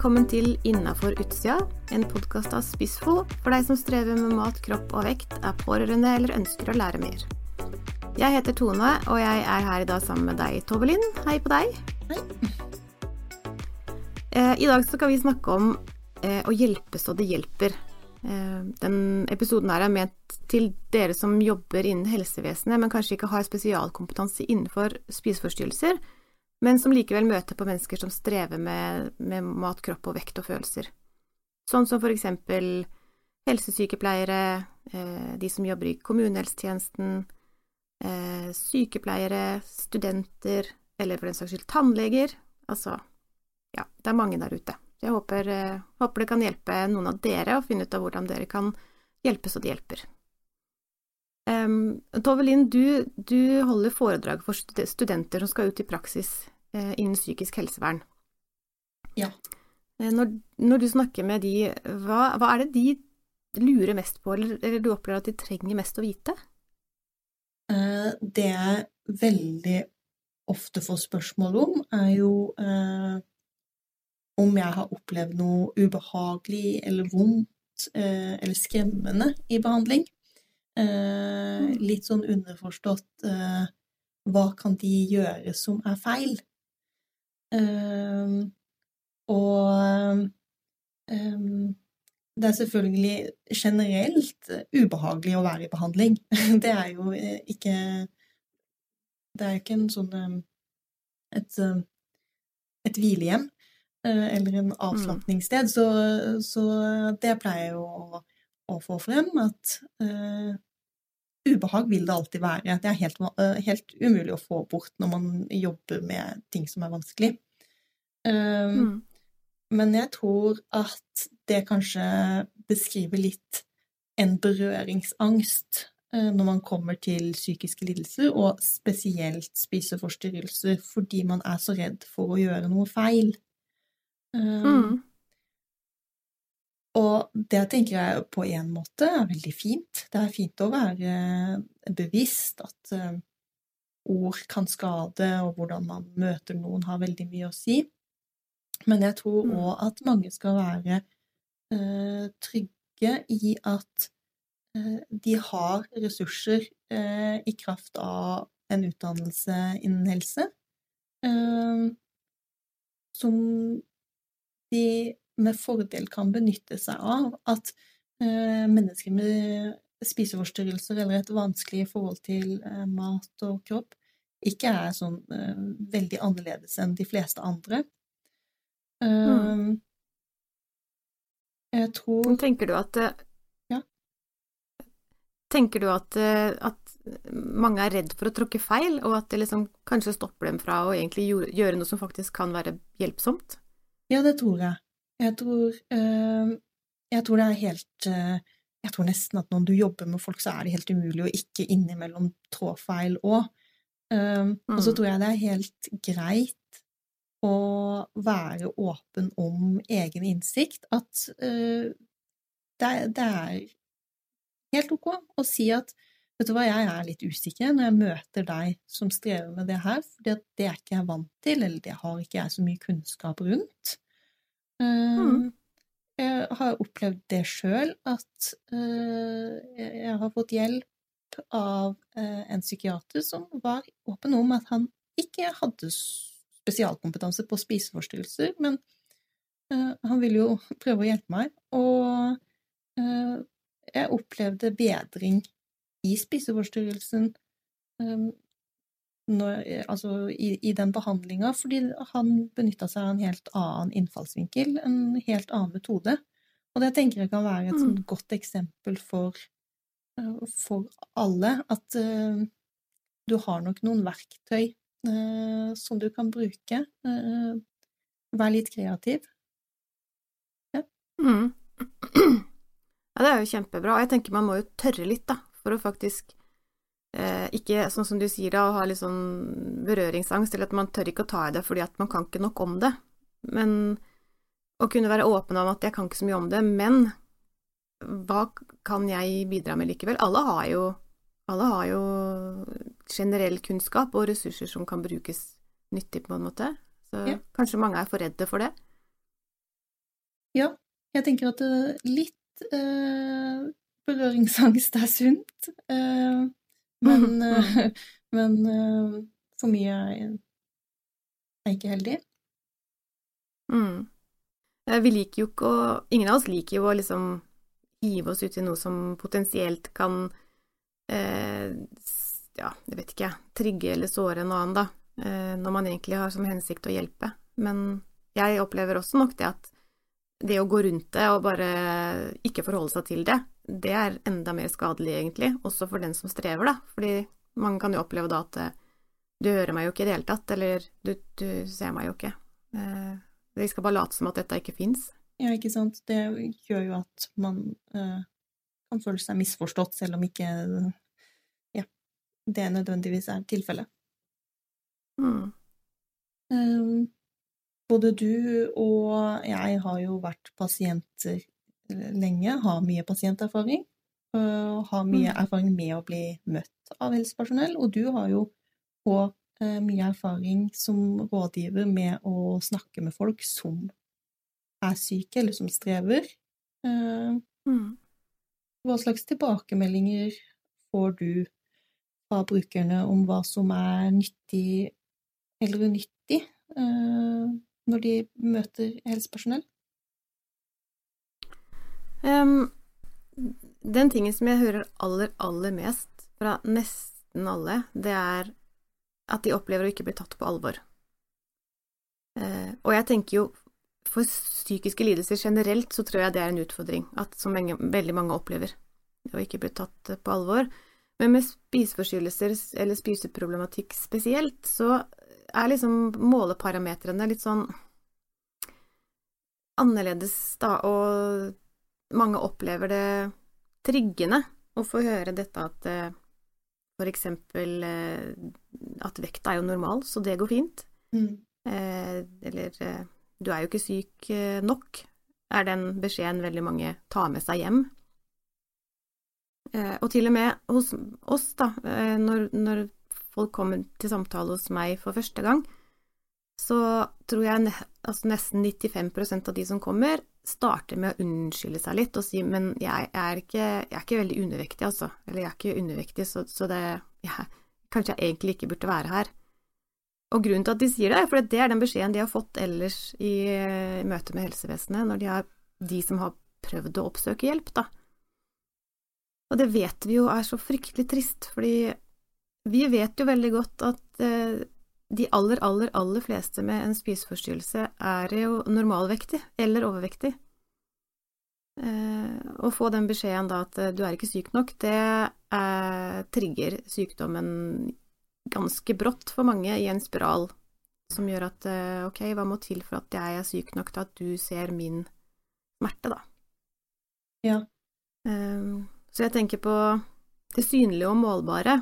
velkommen til Innafor utsida, en podkast av Spissfo for deg som strever med mat, kropp og vekt, er pårørende eller ønsker å lære mer. Jeg heter Tone, og jeg er her i dag sammen med deg, Tove Linn. Hei på deg. Hei. Eh, I dag skal vi snakke om eh, å hjelpe så det hjelper. Eh, den episoden her er ment til dere som jobber innen helsevesenet, men kanskje ikke har spesialkompetanse innenfor spiseforstyrrelser men som likevel møter på mennesker som strever med, med mat, kropp og vekt og følelser. Sånn som for eksempel helsesykepleiere, eh, de som jobber i kommunehelsetjenesten, eh, sykepleiere, studenter, eller for den saks skyld tannleger. Altså, ja, det er mange der ute. Jeg håper, eh, håper det kan hjelpe noen av dere å finne ut av hvordan dere kan hjelpe så det hjelper. Um, Tove Linn, du, du, holder foredrag for studenter som skal ut i praksis uh, innen psykisk helsevern. Ja. Uh, når, når, du snakker med de, hva, hva, er det de lurer mest på, eller, eller, du opplever at de trenger mest å vite? Uh, det jeg veldig ofte får spørsmål om, er jo om jeg har opplevd noe ubehagelig eller vondt eller skremmende i behandling. Eh, litt sånn underforstått eh, Hva kan de gjøre som er feil? Eh, og det er selvfølgelig generelt ubehagelig å være i behandling. Det er jo ikke Det er ikke en sånn et, et hvilehjem eller en mm. avslapningssted, så, så, det pleier jeg å, å få frem, at ubehag vil det alltid være. Det er helt, eh, helt, umulig å få bort når man jobber med ting som er vanskelig. Um, mm. Men jeg tror at det kanskje beskriver litt en berøringsangst uh, når man kommer til psykiske lidelser, og spesielt spiseforstyrrelser, fordi man er så redd for å gjøre noe feil. Um, mm. Og det tenker jeg på en måte er veldig fint. Det er fint å være bevisst at uh, ord kan skade, og hvordan man møter noen har veldig mye å si. Men jeg tror òg mm. at mange skal være uh, trygge i at uh, de har ressurser i kraft av en utdannelse innen helse som de med fordel kan benytte seg av at eh, mennesker med spiseforstyrrelser eller et vanskelig forhold til eh, mat og kropp ikke er sånn eh, veldig annerledes enn de fleste andre. Mm. Jeg tror Tenker du at Ja? Tenker du at, at mange er redd for å tråkke feil, og at det liksom kanskje stopper dem fra å egentlig gjøre noe som faktisk kan være hjelpsomt? Ja, det tror jeg. Jeg tror, eh, jeg tror det er helt eh, Jeg tror nesten at når du jobber med folk, så er det helt umulig å ikke innimellom trå feil òg. Mm. Og så mm. tror jeg det er helt greit å være åpen om egen innsikt. At det, det, er helt ok å si at vet du hva, jeg er litt usikker når jeg møter deg som strever med det her, for det er ikke jeg vant til, eller det har ikke jeg så mye kunnskap rundt. Mm. Jeg har opplevd det sjøl, at eh, jeg har fått hjelp av eh, en psykiater som var åpen om at han ikke hadde spesialkompetanse på spiseforstyrrelser, men eh, han ville jo prøve å hjelpe meg. Og jeg opplevde bedring i spiseforstyrrelsen når, altså, i, i, den behandlinga, fordi han benytta seg av en helt annen innfallsvinkel, en helt annen metode. Og det tenker jeg kan være et mm. sånn godt eksempel for, uh, for alle, at uh, du har nok noen verktøy uh, som du kan bruke. vær litt kreativ. Ja. Mm. ja, det er jo kjempebra. Og jeg tenker man må jo tørre litt, da, for å faktisk eh, ikke sånn som du sier da, å ha litt sånn berøringsangst, eller at man tør ikke å ta i det fordi at man kan ikke nok om det. Men å kunne være åpen om at jeg kan ikke så mye om det, men hva kan jeg bidra med likevel? Alle har jo, alle har jo generell kunnskap og ressurser som kan brukes nyttig, på en måte. Så ja. kanskje mange er for redde for det. Ja, jeg tenker at litt eh, berøringsangst er sunt, eh, men, eh, men eh, for mye er ikke heldig. Mm. Vi liker jo ikke å Ingen av oss liker jo å liksom hive oss ut i noe som potensielt kan eh, ja, jeg vet ikke, Trygge eller såre en annen, da, eh, når man egentlig har som hensikt å hjelpe. Men jeg opplever også nok det at det å gå rundt det og bare ikke forholde seg til det, det er enda mer skadelig, egentlig, også for den som strever, da. Fordi man kan jo oppleve da at eh, du hører meg jo ikke i det hele tatt, eller du, du ser meg jo ikke. Eh, vi skal bare late som at dette ikke fins. Ja, ikke sant. Det gjør jo at man uh, kan føle seg misforstått, selv om ikke ja, det nødvendigvis er tilfellet. Mm. Um, både du og jeg har jo vært pasienter lenge, har mye pasienterfaring. Og har mye Mm. erfaring med å bli møtt av helsepersonell, og du har jo òg mye erfaring som rådgiver med å snakke med folk som er syke, eller som strever. Eh, Mm. Hva slags tilbakemeldinger får du fra brukerne om hva som er nyttig eller unyttig når de møter helsepersonell? Em, den tingen som jeg hører aller, aller mest fra nesten alle, det er at de opplever å ikke bli tatt på alvor. Uh, og jeg tenker jo for psykiske lidelser generelt så tror jeg det er en utfordring, at som mange, veldig mange opplever, å ikke bli tatt på alvor. Men med spiseforstyrrelser eller spiseproblematikk spesielt, så er liksom måleparametrene litt sånn annerledes, da, og mange opplever det triggende å få høre dette at eh, for eksempel eh, at vekta er jo normal, så det går fint. Mm. Eh, eller du er jo ikke syk nok, er den beskjeden veldig mange tar med seg hjem. Og til og med hos oss, da, når, når folk kommer til samtale hos meg for første gang, så tror jeg altså nesten 95% av de som kommer, starter med å unnskylde seg litt og si men jeg er ikke, jeg er ikke veldig undervektig, altså. Eller jeg er ikke undervektig, så, så det jeg, Kanskje jeg egentlig ikke burde være her. Og grunnen til at de sier det, er fordi det er den beskjeden de har fått ellers i, i møte med helsevesenet, når de, har, de som har prøvd å oppsøke hjelp, da. Og det vet vi jo er så fryktelig trist, fordi vi vet jo veldig godt at eh, de aller, aller, aller fleste med en spiseforstyrrelse er jo normalvektig eller overvektig. Eh, å få den beskjeden da at eh, du er ikke syk nok, det eh, trigger sykdommen ganske brått for mange i en spiral som gjør at ok, hva må til for at jeg er syk nok til at du ser min smerte, da. Ja. Så jeg tenker på det synlige og målbare.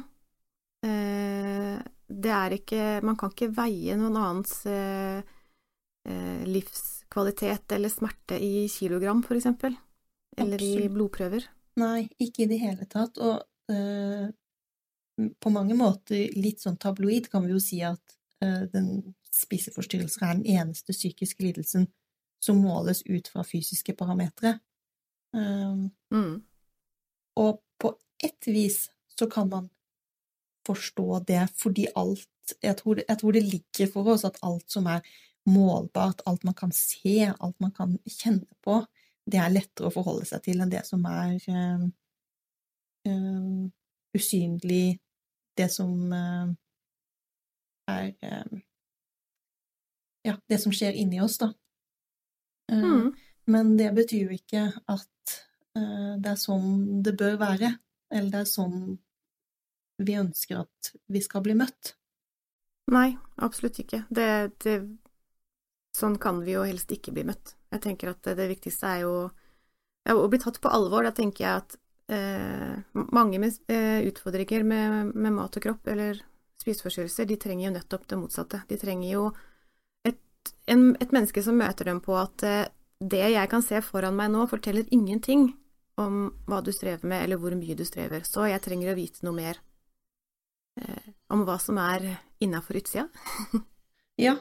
Eh, det er ikke Man kan ikke veie noen annens eh, eh, livskvalitet eller smerte i kilogram, for eksempel. Eller i blodprøver. Nei, ikke i det hele tatt. Og eh, på mange måter litt sånn tabloid kan vi jo si at eh, den spiseforstyrrelsen er den eneste psykiske lidelsen som måles ut fra fysiske parametere. Um, Mm. og på ett vis så kan man forstå det, fordi alt jeg tror, jeg tror det ligger for oss at alt som er målbart, alt man kan se, alt man kan kjenne på, det er lettere å forholde seg til enn det som er øh, øh, usynlig, det som øh, er Ja, det som skjer inni oss, da. Mm. Men det betyr jo ikke at det er sånn det bør være, eller det er sånn vi ønsker at vi skal bli møtt. Nei, absolutt ikke. Det, det, sånn kan vi jo helst ikke bli møtt. Jeg tenker at det, viktigste er jo ja, å bli tatt på alvor. Da tenker jeg at eh, mange med eh, utfordringer med, med mat og kropp eller spiseforstyrrelser, de trenger jo nettopp det motsatte. De trenger jo et, en, et menneske som møter dem på at eh, det jeg kan se foran meg nå, forteller ingenting om hva du strever med, eller hvor mye du strever. Så jeg trenger å vite noe mer om hva som er innafor utsida. Ja,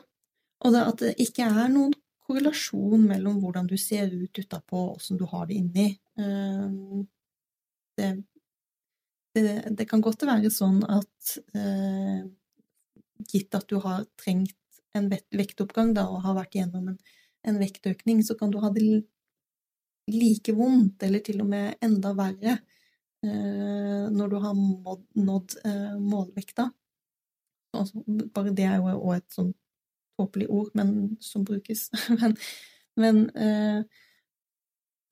og det at det ikke er noen korrelasjon mellom hvordan du ser ut utapå og åssen du har det inni. Eh, det, det, det, kan godt være sånn at eh, gitt at du har trengt en vektoppgang da, og har vært gjennom en, en vektøkning, så kan du ha det like vondt, eller til og med enda verre, eh, når du har nådd eh, målvekta. Altså, bare det er jo òg et sånn tåpelig ord, men som brukes. men, men eh,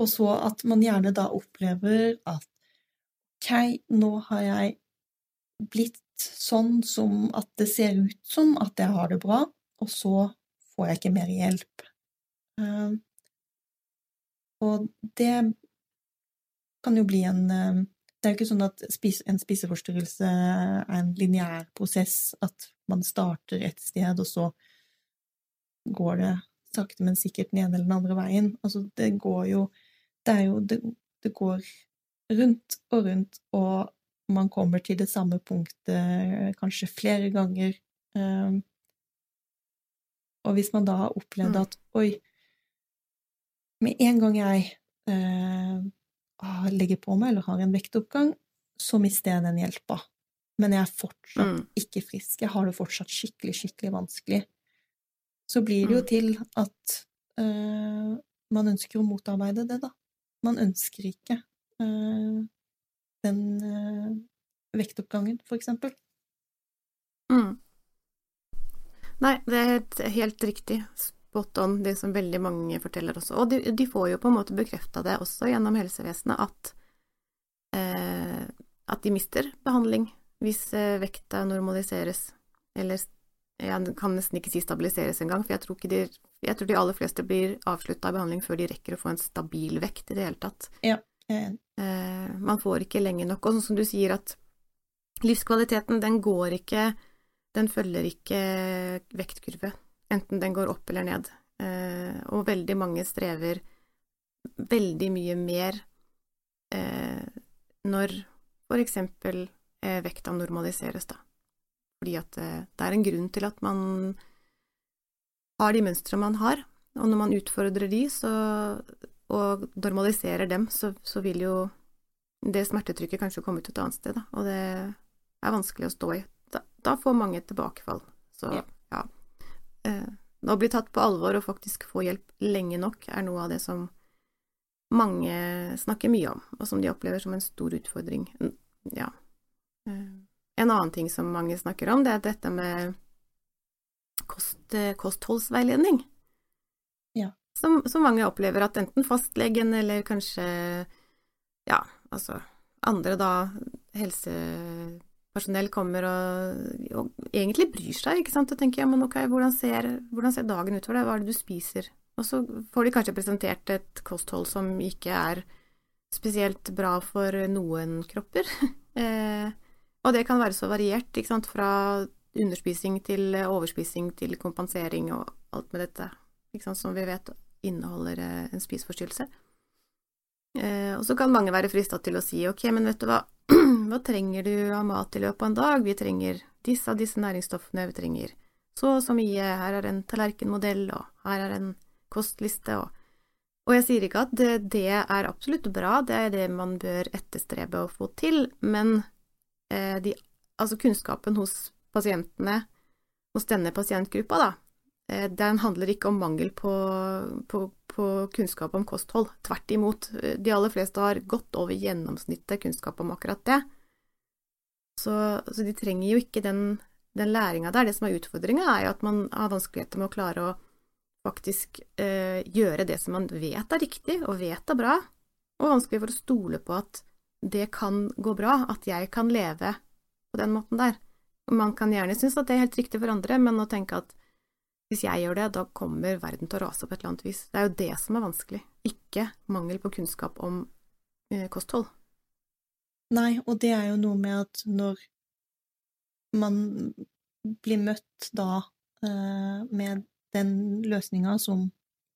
Og så at man gjerne da opplever at OK, nå har jeg blitt sånn som at det ser ut som at jeg har det bra, og så får jeg ikke mer hjelp. Eh, og det kan jo bli en uh, Det er jo ikke sånn at en spiseforstyrrelse er en lineær prosess, at man starter et sted, og så går det sakte, men sikkert den ene eller den andre veien. Altså, det går jo Det er jo Det, det går rundt og rundt, og man kommer til det samme punktet kanskje flere ganger. Ehm, og hvis man da har opplevd mm. at oi, med en gang jeg eh, legger på meg eller har en vektoppgang, så mister jeg den hjelpa. Men jeg er fortsatt mm. ikke frisk. Jeg har det fortsatt skikkelig, skikkelig vanskelig. Så blir det jo mm. til at øh, man ønsker å motarbeide det, da. Man ønsker ikke øh, den øh, vektoppgangen, for eksempel. Mm. Nei, det er helt riktig. Spot on, det som veldig mange forteller også. Og de, de får jo på en måte bekrefta det også gjennom helsevesenet, at, eh, at de mister behandling hvis eh, vekta normaliseres. Eller jeg kan nesten ikke si stabiliseres engang, for jeg tror, de, jeg tror de aller fleste blir avslutta av behandling før de rekker å få en stabil vekt i det hele tatt. Ja. Eh, man får ikke lenge nok. Og sånn som du sier at livskvaliteten, den går ikke Den følger ikke vektkurve, enten den går opp eller ned. Eh, og veldig mange strever veldig mye mer eh, når for eksempel eh, vekta normaliseres, da. Fordi at eh, det er en grunn til at man har de mønstre man har, og når man utfordrer de, så og normaliserer dem, så, så, vil jo det smertetrykket kanskje komme ut et annet sted, da, og det er vanskelig å stå i. Da, da får mange tilbakefall. Så ja. ja. Eh, å bli tatt på alvor og faktisk få hjelp lenge nok er noe av det som mange snakker mye om, og som de opplever som en stor utfordring. Ja. Eh, en annen ting som mange snakker om, det er dette med kost, kostholdsveiledning. Ja som, som, mange opplever at enten fastlegen eller kanskje ja, altså andre da, helsepersonell kommer og, og egentlig bryr seg, ikke sant, og tenker ja, men ok, hvordan ser, hvordan ser dagen ut for deg, hva er det du spiser? Og så får de kanskje presentert et kosthold som ikke er spesielt bra for noen kropper. eh, og det kan være så variert, ikke sant, fra underspising til overspising til kompensering og alt med dette, ikke sant, som vi vet inneholder eh, en spiseforstyrrelse. Eh, og så kan mange være frista til å si ok, men vet du hva, hva trenger du av mat i løpet av en dag? Vi trenger disse av disse næringsstoffene, vi trenger så og så mye, her er en tallerkenmodell, og her er en kostliste, og og jeg sier ikke at det, det, er absolutt bra, det er det man bør etterstrebe å få til, men eh, de, altså kunnskapen hos pasientene, hos denne pasientgruppa, da, den handler ikke om mangel på, på, på, kunnskap om kosthold. Tvert imot. Eh, de aller fleste har godt over gjennomsnittet kunnskap om akkurat det. Så, så de trenger jo ikke den, den læringa der. Det som er utfordringa, er jo at man har vanskeligheter med å klare å faktisk eh, gjøre det som man vet er riktig, og vet er bra, og vanskelig for å stole på at det kan gå bra, at jeg kan leve på den måten der. Man kan gjerne synes at det er helt riktig for andre, men å tenke at hvis jeg gjør det, da kommer verden til å rase på et eller annet vis. Det er jo det som er vanskelig, ikke mangel på kunnskap om eh, kosthold. Nei, og det er jo noe med at når man blir møtt da eh, med den løsninga som,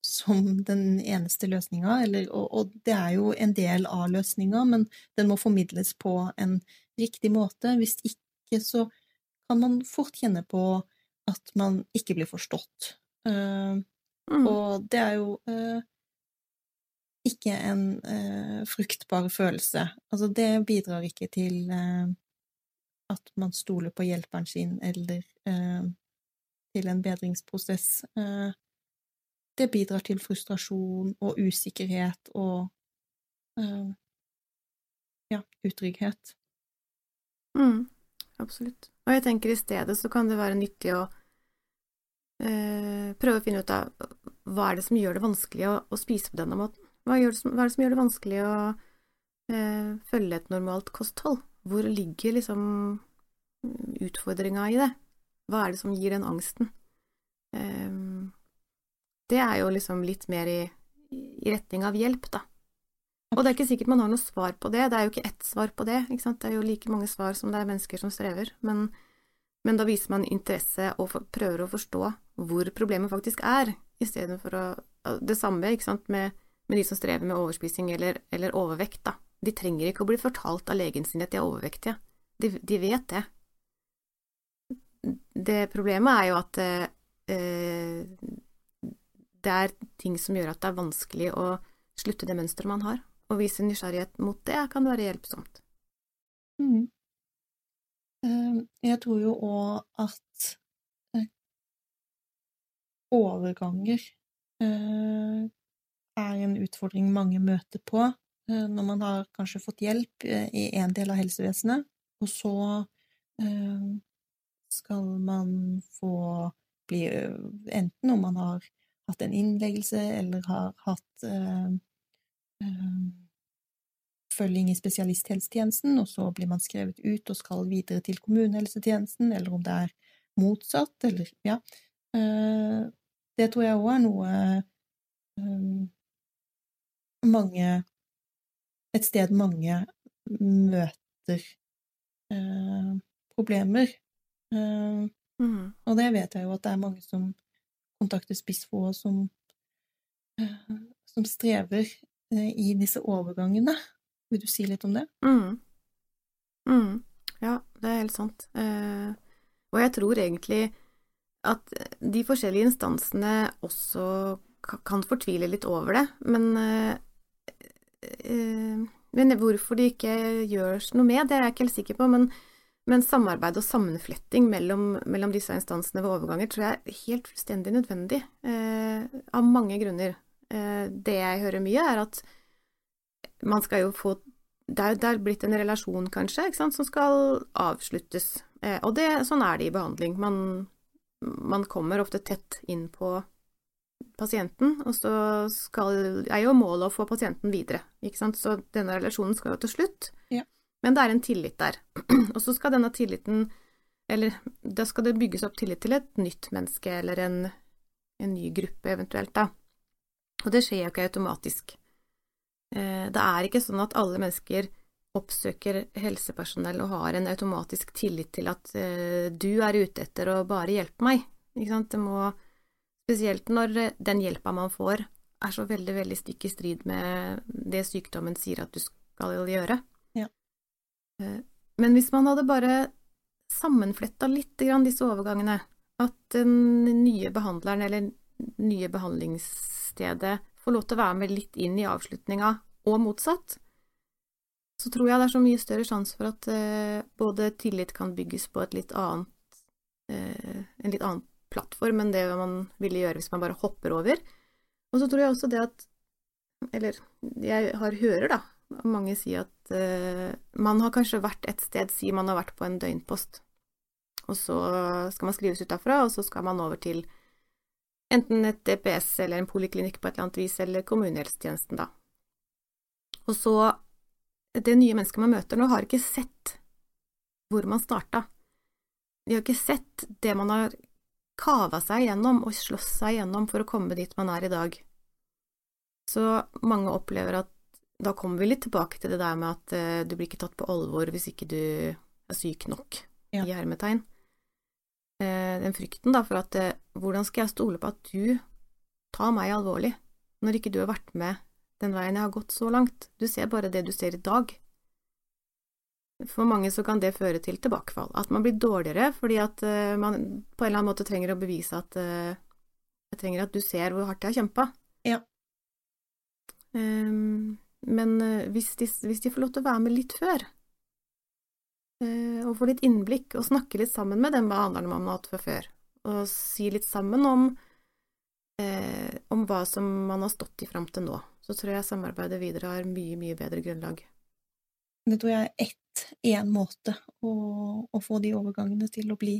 som, den eneste løsninga, og, og, det er jo en del av løsninga, men den må formidles på en riktig måte. Hvis ikke så kan man fort kjenne på at man ikke blir forstått. Uh, Mm. Og det er jo uh, ikke en uh, fruktbar følelse. Altså, det bidrar ikke til at man stoler på hjelperen sin, eller til en bedringsprosess. Det bidrar til frustrasjon og usikkerhet og ja, utrygghet. Mm, absolutt. Og jeg tenker i stedet så kan det være nyttig å prøve å finne ut av hva er det som gjør det vanskelig å, å spise på denne måten? Hva, som, hva, er det som gjør det vanskelig å eh, følge et normalt kosthold? Hvor ligger liksom utfordringa i det? Hva er det som gir den angsten? Eh, det er jo liksom litt mer i, i retning av hjelp, da. Og det er ikke sikkert man har noe svar på det, det er jo ikke ett svar på det, ikke sant, det er jo like mange svar som det er mennesker som strever, men, men da viser man interesse og prøver å forstå hvor problemet faktisk er, istedenfor Det samme, sant, med, med, de som strever med overspising eller, eller, overvekt, da. De trenger ikke å bli fortalt av legen sin at de er overvektige, de, de vet det. Det problemet er jo at eh, det er ting som gjør at det er vanskelig å slutte det mønsteret man har. Å vise nysgjerrighet mot det kan være hjelpsomt. Mm. Ehm, jeg tror jo òg at eh, overganger eh, er en utfordring mange møter på eh, når man har kanskje fått hjelp i en del av helsevesenet, og så skal man få bli Enten om man har hatt en innleggelse eller har hatt oppfølging i spesialisthelsetjenesten, og så blir man skrevet ut og skal videre til kommunehelsetjenesten, eller om det er motsatt, eller ja. Eh, det tror jeg òg er noe eh, mange Et sted mange møter eh, problemer. Mm. Og det vet jeg jo at det er mange som kontakter Spissfo, som, som strever i disse overgangene. Vil du si litt om det? Mm. Mm. Ja, det er helt sant. Eh, og jeg tror egentlig at de forskjellige instansene også kan fortvile litt over det, men, eh, eh, men hvorfor de ikke gjør noe med det, er jeg ikke helt sikker på. Men, men samarbeid og sammenfletting mellom, mellom, disse instansene ved overganger tror jeg er helt fullstendig nødvendig, eh, av mange grunner. Eh, det jeg hører mye, er at man skal jo få Det er, det er blitt en relasjon, kanskje, som skal avsluttes. Eh, og det, sånn er det i behandling. Man, man kommer ofte tett inn på pasienten, og så skal, er jo målet å få pasienten videre. Ikke sant? Så denne relasjonen skal jo til slutt, ja. men det er en tillit der. og så skal denne tilliten Eller da skal det bygges opp tillit til et nytt menneske, eller en, en ny gruppe eventuelt, da. Og det skjer jo ikke automatisk. Eh, det er ikke sånn at alle mennesker oppsøker helsepersonell og har en automatisk tillit til at eh, du er ute etter å bare hjelpe meg. Det må Spesielt når den hjelpa man får, er så veldig, veldig stikk i strid med det sykdommen sier at du skal gjøre. Ja. Eh, men hvis man hadde bare sammenfletta litt disse overgangene, at den nye behandleren eller nye behandlingsstedet får lov til å være med litt inn i avslutninga, og motsatt, så tror jeg det er så mye større sjanse for at eh, både tillit kan bygges på litt annet, eh, en litt annen plattform enn det man ville gjøre hvis man bare hopper over. Og så tror jeg også det at Eller jeg har hører, da, mange si at eh, man har kanskje vært et sted, si man har vært på en døgnpost, og så skal man skrives ut derfra, og så skal man over til enten et DPS eller en poliklinikk på et eller annet vis, eller kommunehelsetjenesten, da. Og så Det nye mennesket man møter nå, har ikke sett hvor man starta. De har ikke sett det man har kava seg gjennom og slåss seg gjennom for å komme dit man er i dag. Så mange opplever at da kommer vi litt tilbake til det der med at uh, du blir ikke tatt på alvor hvis ikke du er syk nok, ja. i hermetegn. Uh, den frykten da for at uh, hvordan skal jeg stole på at du tar meg alvorlig, når ikke du har vært med den veien jeg har gått så langt, du ser bare det du ser i dag. For mange så kan det føre til tilbakefall, at man blir dårligere fordi at uh, man på en eller annen måte trenger å bevise at Jeg trenger at du ser hvor hardt jeg har kjempa. Ja. Um, men hvis, de, hvis, de, får lov til å være med litt før, og få litt innblikk, og snakke litt sammen med den behandleren man har hatt fra før, og si litt sammen om, eh, om hva som man har stått i fram til nå, så tror jeg samarbeidet videre har mye, mye bedre grunnlag. Det tror jeg er ett, én måte å, å, få de overgangene til å bli,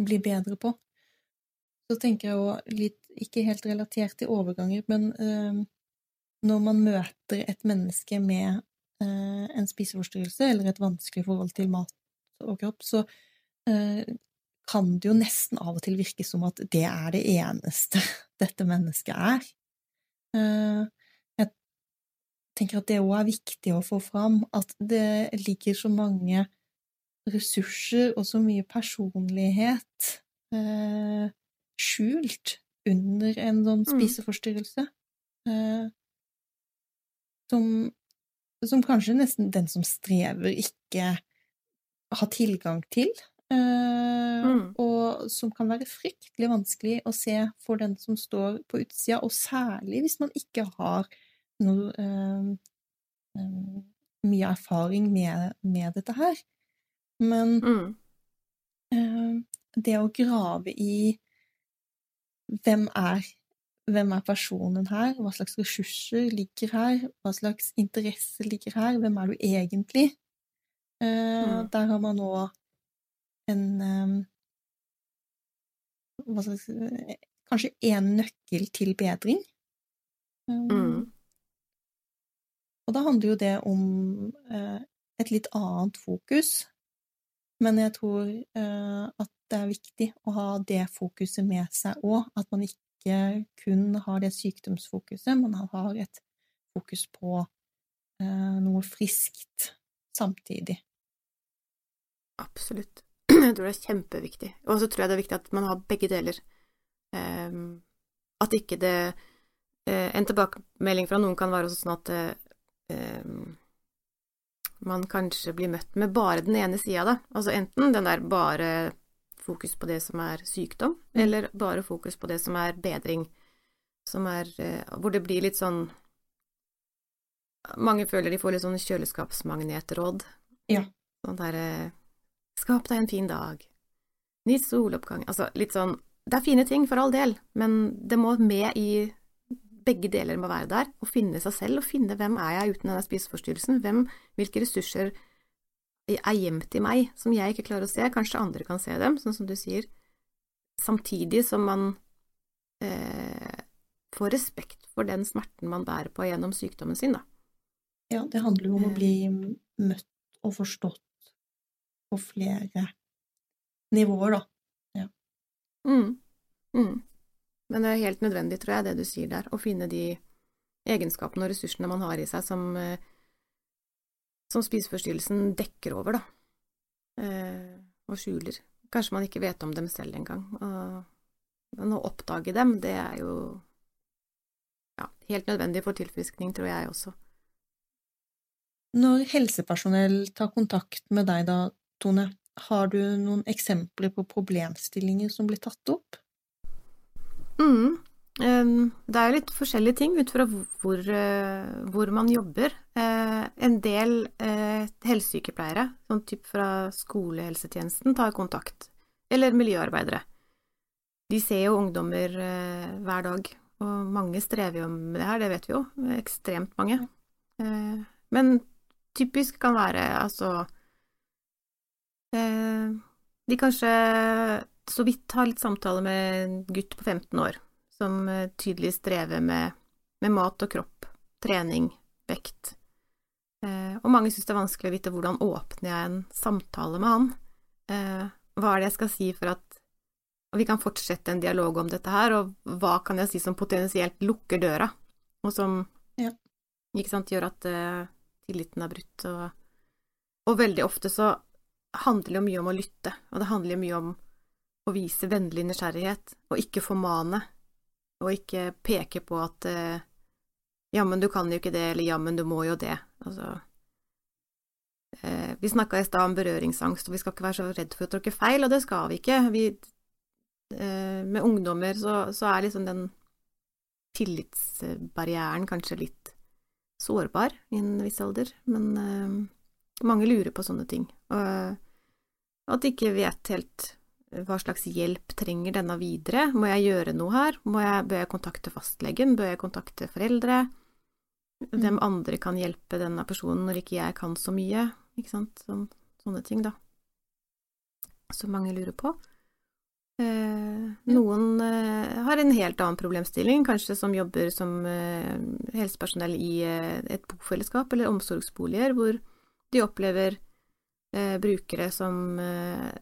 bli bedre på. Så tenker jeg jo litt, ikke helt relatert til overganger, men eh, når man møter et menneske med en spiseforstyrrelse eller et vanskelig forhold til mat og kropp, så øh, kan det jo nesten av og til virke som at det er det eneste dette mennesket er. Jeg tenker at det òg er viktig å få fram, at det ligger så mange ressurser og så mye personlighet eh, skjult under en sånn mm. spiseforstyrrelse. Eh, som, som, kanskje nesten den som strever, ikke har tilgang til. Eh, mm. Og som kan være fryktelig vanskelig å se for den som står på utsida, og særlig hvis man ikke har noe eh, eh, mye erfaring med, med, dette her. Men mm. eh, det å grave i hvem er hvem er personen her, hva slags ressurser ligger her, hva slags interesse ligger her, hvem er du egentlig? Eh, mm. Der har man nå en um, hva slags Kanskje én nøkkel til bedring. Mm. Og da handler jo det om eh, et litt annet fokus, men jeg tror eh, at det er viktig å ha det fokuset med seg òg, at man ikke kun har det sykdomsfokuset, man har et fokus på eh, noe friskt samtidig. Absolutt. Jeg tror det er kjempeviktig. Og så tror jeg det er viktig at man har begge deler. Um, at ikke det uh, En tilbakemelding fra noen kan være sånn at uh, eh, man kanskje blir møtt med bare den ene sida, da. Altså enten den der bare fokus på det som er sykdom, mm. eller bare fokus på det som er bedring, som er eh, Hvor det blir litt sånn Mange føler de får litt sånn kjøleskapsmagnetråd. Ja. Sånn derre Skap deg en fin dag. Nytt soloppgang Altså litt sånn Det er fine ting, for all del, men det må med i begge deler må være der, og finne seg selv, og finne hvem er jeg uten denne spiseforstyrrelsen, hvem, hvilke ressurser er gjemt i meg som jeg ikke klarer å se, kanskje andre kan se dem, sånn som du sier, samtidig som man eh, får respekt for den smerten man bærer på gjennom sykdommen sin, da. Ja, det handler jo om å bli møtt og forstått på flere nivåer, da. Ja. Mm. Mm. Men det er helt nødvendig, tror jeg, det du sier der, å finne de egenskapene og ressursene man har i seg som, eh, som spiseforstyrrelsen dekker over, da, eh, og skjuler. Kanskje man ikke vet om dem selv engang. Men å oppdage dem, det er jo ja, helt nødvendig for tilfriskning, tror jeg også. Når helsepersonell tar kontakt med deg da, Tone, har du noen eksempler på problemstillinger som blir tatt opp? Mm. Det er jo litt forskjellige ting ut fra hvor, eh, hvor man jobber. Eh, en del eh, helsesykepleiere, sånn type fra skolehelsetjenesten, tar kontakt. Eller miljøarbeidere. De ser jo ungdommer hver dag, og mange strever jo med det her, det vet vi jo. Ekstremt mange. Men typisk kan være altså De kanskje så vidt har litt samtale med en gutt på 15 år som eh, tydelig strever med, med mat og kropp, trening, vekt. Eh, og mange syns det er vanskelig å vite hvordan åpner jeg en samtale med han. Eh, hva er det jeg skal si for at vi kan fortsette en dialog om dette her, og hva kan jeg si som potensielt lukker døra, og som ja. ikke sant, gjør at tilliten er brutt. Og, og veldig ofte så handler det jo mye om å lytte, og det handler jo mye om å vise vennlig nysgjerrighet, og ikke formane, og ikke peke på at eh, jammen du kan jo ikke det, eller jammen du må jo det. Altså eh, Vi snakka i stad om berøringsangst, og vi skal ikke være så redd for å tråkke feil, og det skal vi ikke. Vi, eh, med ungdommer så, så, er liksom den tillitsbarrieren kanskje litt sårbar i en viss alder, men mange lurer på sånne ting. Og at de ikke vet helt hva slags hjelp trenger denne videre? Må jeg gjøre noe her? Jeg, bør jeg kontakte fastlegen? Bør jeg kontakte foreldre? Mm. Hvem andre kan hjelpe denne personen når ikke jeg kan så mye? Ikke sant? Sånn, sånne ting, da. Som mange lurer på. Eh, noen eh, har en helt annen problemstilling, kanskje som jobber som eh, helsepersonell i eh, et bofellesskap eller omsorgsboliger, hvor de opplever eh, brukere som eh,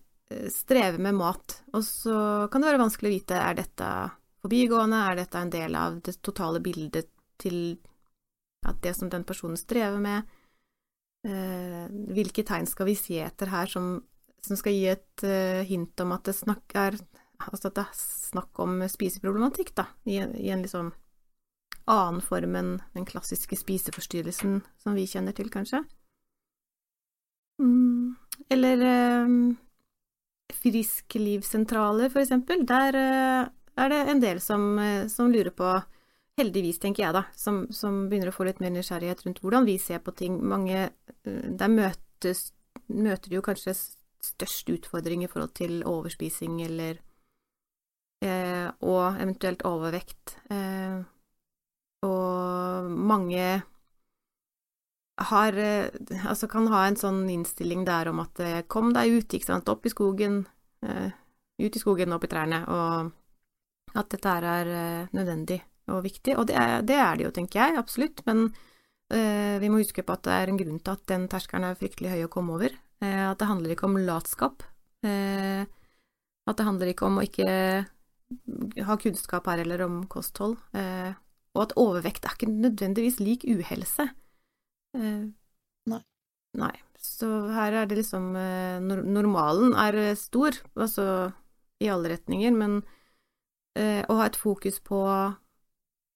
strever med mat. Og så kan det være vanskelig å vite er dette forbigående, er dette en del av det totale bildet til at det som den personen strever med. Eh, hvilke tegn skal vi se etter her som, som skal gi et uh, hint om at det, snakk er, altså at det er snakk om spiseproblematikk, da, i, i en liksom annen form enn den klassiske spiseforstyrrelsen som vi kjenner til, kanskje? Mm. Eller um, frisklivssentraler, eksempel, der uh, er det en del som, uh, som, lurer på, heldigvis, tenker jeg da, som, som, begynner å få litt mer nysgjerrighet rundt hvordan vi ser på ting. Mange uh, Der møtes, møter de jo kanskje størst utfordring i forhold til overspising eller Og eventuelt overvekt. og mange har eh, Altså kan ha en sånn innstilling der om at eh, kom deg ut, ikke sant, opp i skogen, uh, ut i skogen, opp i trærne, og at dette her er nødvendig og viktig. Og det er, det er, det jo, tenker jeg, absolutt, men uh, vi må huske på at det er en grunn til at den terskelen er fryktelig høy å komme over. at det handler ikke om latskap. at det handler ikke om å ikke ha kunnskap her eller om kosthold. og at overvekt er ikke nødvendigvis lik uhelse. Eh, nei. Nei. Så her er det liksom eh, Normalen er eh, stor, altså i alle retninger, men å ha et fokus på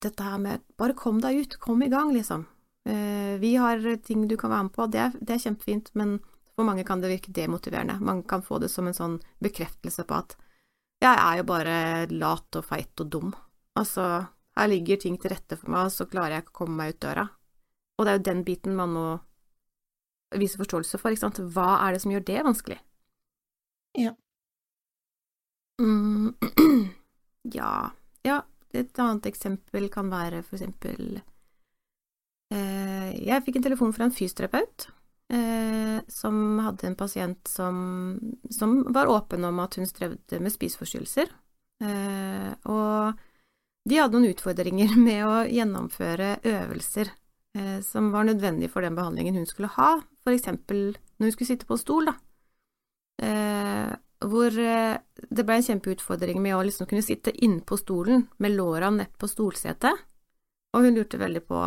dette her med bare kom deg ut, kom i gang, liksom. Vi har ting du kan være med på, det er, det er, kjempefint, men for mange kan det virke demotiverende. Man kan få det som en sånn bekreftelse på at jeg er jo bare lat og feit og dum. Altså, her ligger ting til rette for meg, og så klarer jeg ikke å komme meg ut døra. Og det er jo den biten man må vise forståelse for, ikke sant. Hva er det som gjør det vanskelig? Ja. Mm, ja. Ja, et annet eksempel kan være for eksempel eh, Jeg fikk en telefon fra en fysioterapeut eh, som hadde en pasient som, som, var åpen om at hun strevde med spiseforstyrrelser. Eh, og de hadde noen utfordringer med å gjennomføre øvelser som var nødvendig for den behandlingen hun skulle ha, for eksempel når hun skulle sitte på en stol, da. Eh, hvor eh, det ble en kjempeutfordring med å liksom kunne sitte innpå stolen med låra nett på stolsetet, og hun lurte veldig på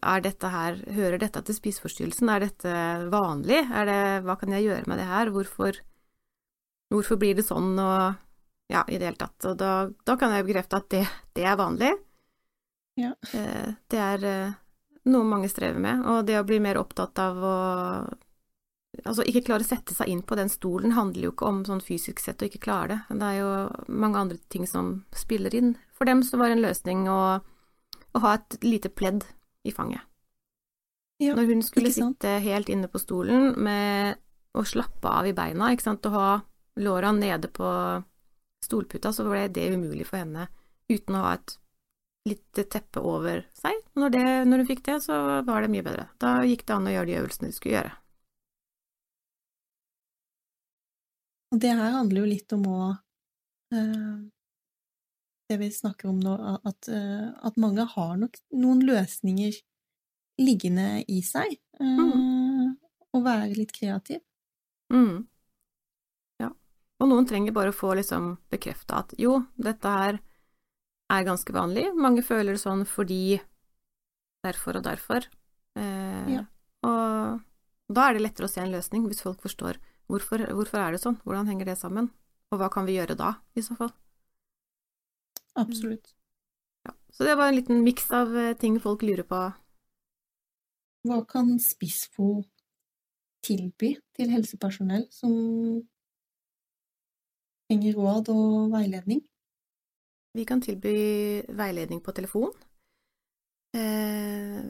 er dette her, hører dette til spiseforstyrrelsen, er dette vanlig, er det, hva kan jeg gjøre med det her, hvorfor, hvorfor blir det sånn, og ja, i det hele tatt. Og da, da kan jeg bekrefte at det, det er vanlig. Ja. Eh, det er noe mange strever med, og det å bli mer opptatt av å Altså, ikke klare å sette seg inn på den stolen handler jo ikke om sånn fysisk sett å ikke klare det. Det er jo mange andre ting som spiller inn. For dem så var det en løsning å, å ha et lite pledd i fanget. Ja, Når hun skulle sitte helt inne på stolen med å slappe av i beina, ikke sant, og ha låra nede på stolputa, så ble det umulig for henne uten å ha et litt teppe over seg. Når, det, når hun fikk det, så var det mye bedre. Da gikk det an å gjøre de øvelsene de skulle gjøre. Og det her handler jo litt om å uh, Det vi snakker om nå, at, uh, at, mange har nok noen løsninger liggende i seg. Uh, mm. Å være litt kreativ. Mm. Ja. Og noen trenger bare å få liksom bekrefta at jo, dette her er ganske vanlig. Mange føler det sånn fordi derfor og derfor. Eh, ja. Og da er det lettere å se en løsning, hvis folk forstår hvorfor, hvorfor er det sånn, hvordan henger det sammen, og hva kan vi gjøre da, i så fall. Absolutt. Ja. Så det var en liten miks av eh, ting folk lurer på. Hva kan Spissfo tilby til helsepersonell som trenger råd og veiledning? Vi kan tilby veiledning på telefon. Eh,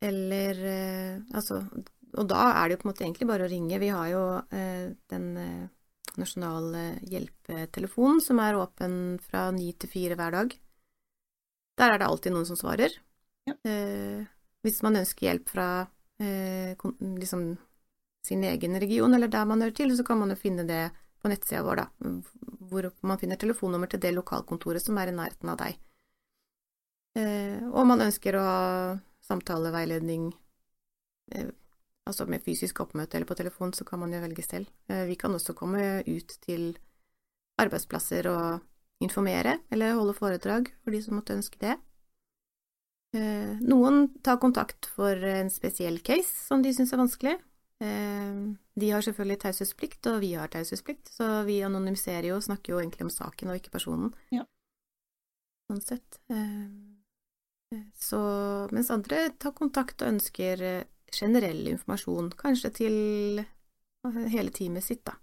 eller eh, altså Og da er det jo på en måte egentlig bare å ringe. Vi har jo eh, den nasjonale hjelpetelefonen som er åpen fra ni til fire hver dag. Der er det alltid noen som svarer. Ja. Eh, hvis man ønsker hjelp fra eh, liksom sin egen region, eller der man hører til, så kan man jo finne det på nettsida vår, da, hvor man finner telefonnummer til det lokalkontoret som er i nærheten av deg. Eh, og man ønsker å ha samtaleveiledning, eh, altså med fysisk oppmøte eller på telefon, så kan man jo velge selv. Eh, vi kan også komme ut til arbeidsplasser og informere, eller holde foredrag for de som måtte ønske det. Eh, noen tar kontakt for en spesiell case som de syns er vanskelig. De har selvfølgelig taushetsplikt, og vi har taushetsplikt, så vi anonymiserer jo og snakker jo egentlig om saken og ikke personen. Ja. Sånn sett. Så, mens andre tar kontakt og ønsker generell informasjon, kanskje til hele teamet sitt, da,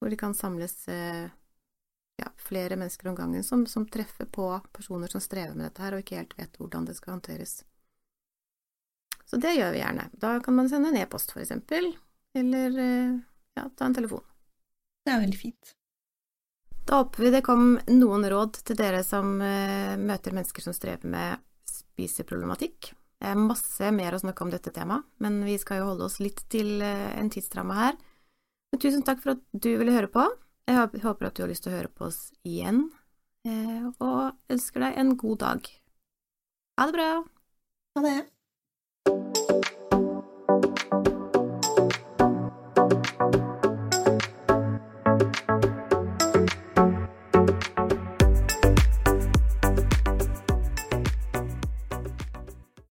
hvor de kan samles ja, flere mennesker om gangen som, som, treffer på personer som strever med dette her, og ikke helt vet hvordan det skal håndteres. Så det gjør vi gjerne. Da kan man sende en e-post, for eksempel, eller ja, ta en telefon. Det er veldig fint. Da håper vi det kom noen råd til dere som møter mennesker som strever med spiseproblematikk. Er masse mer å snakke om dette temaet, men vi skal jo holde oss litt til en tidsramme her. Men tusen takk for at du ville høre på. Jeg håper at du har lyst til å høre på oss igjen, og ønsker deg en god dag. Ha det bra! Ha det!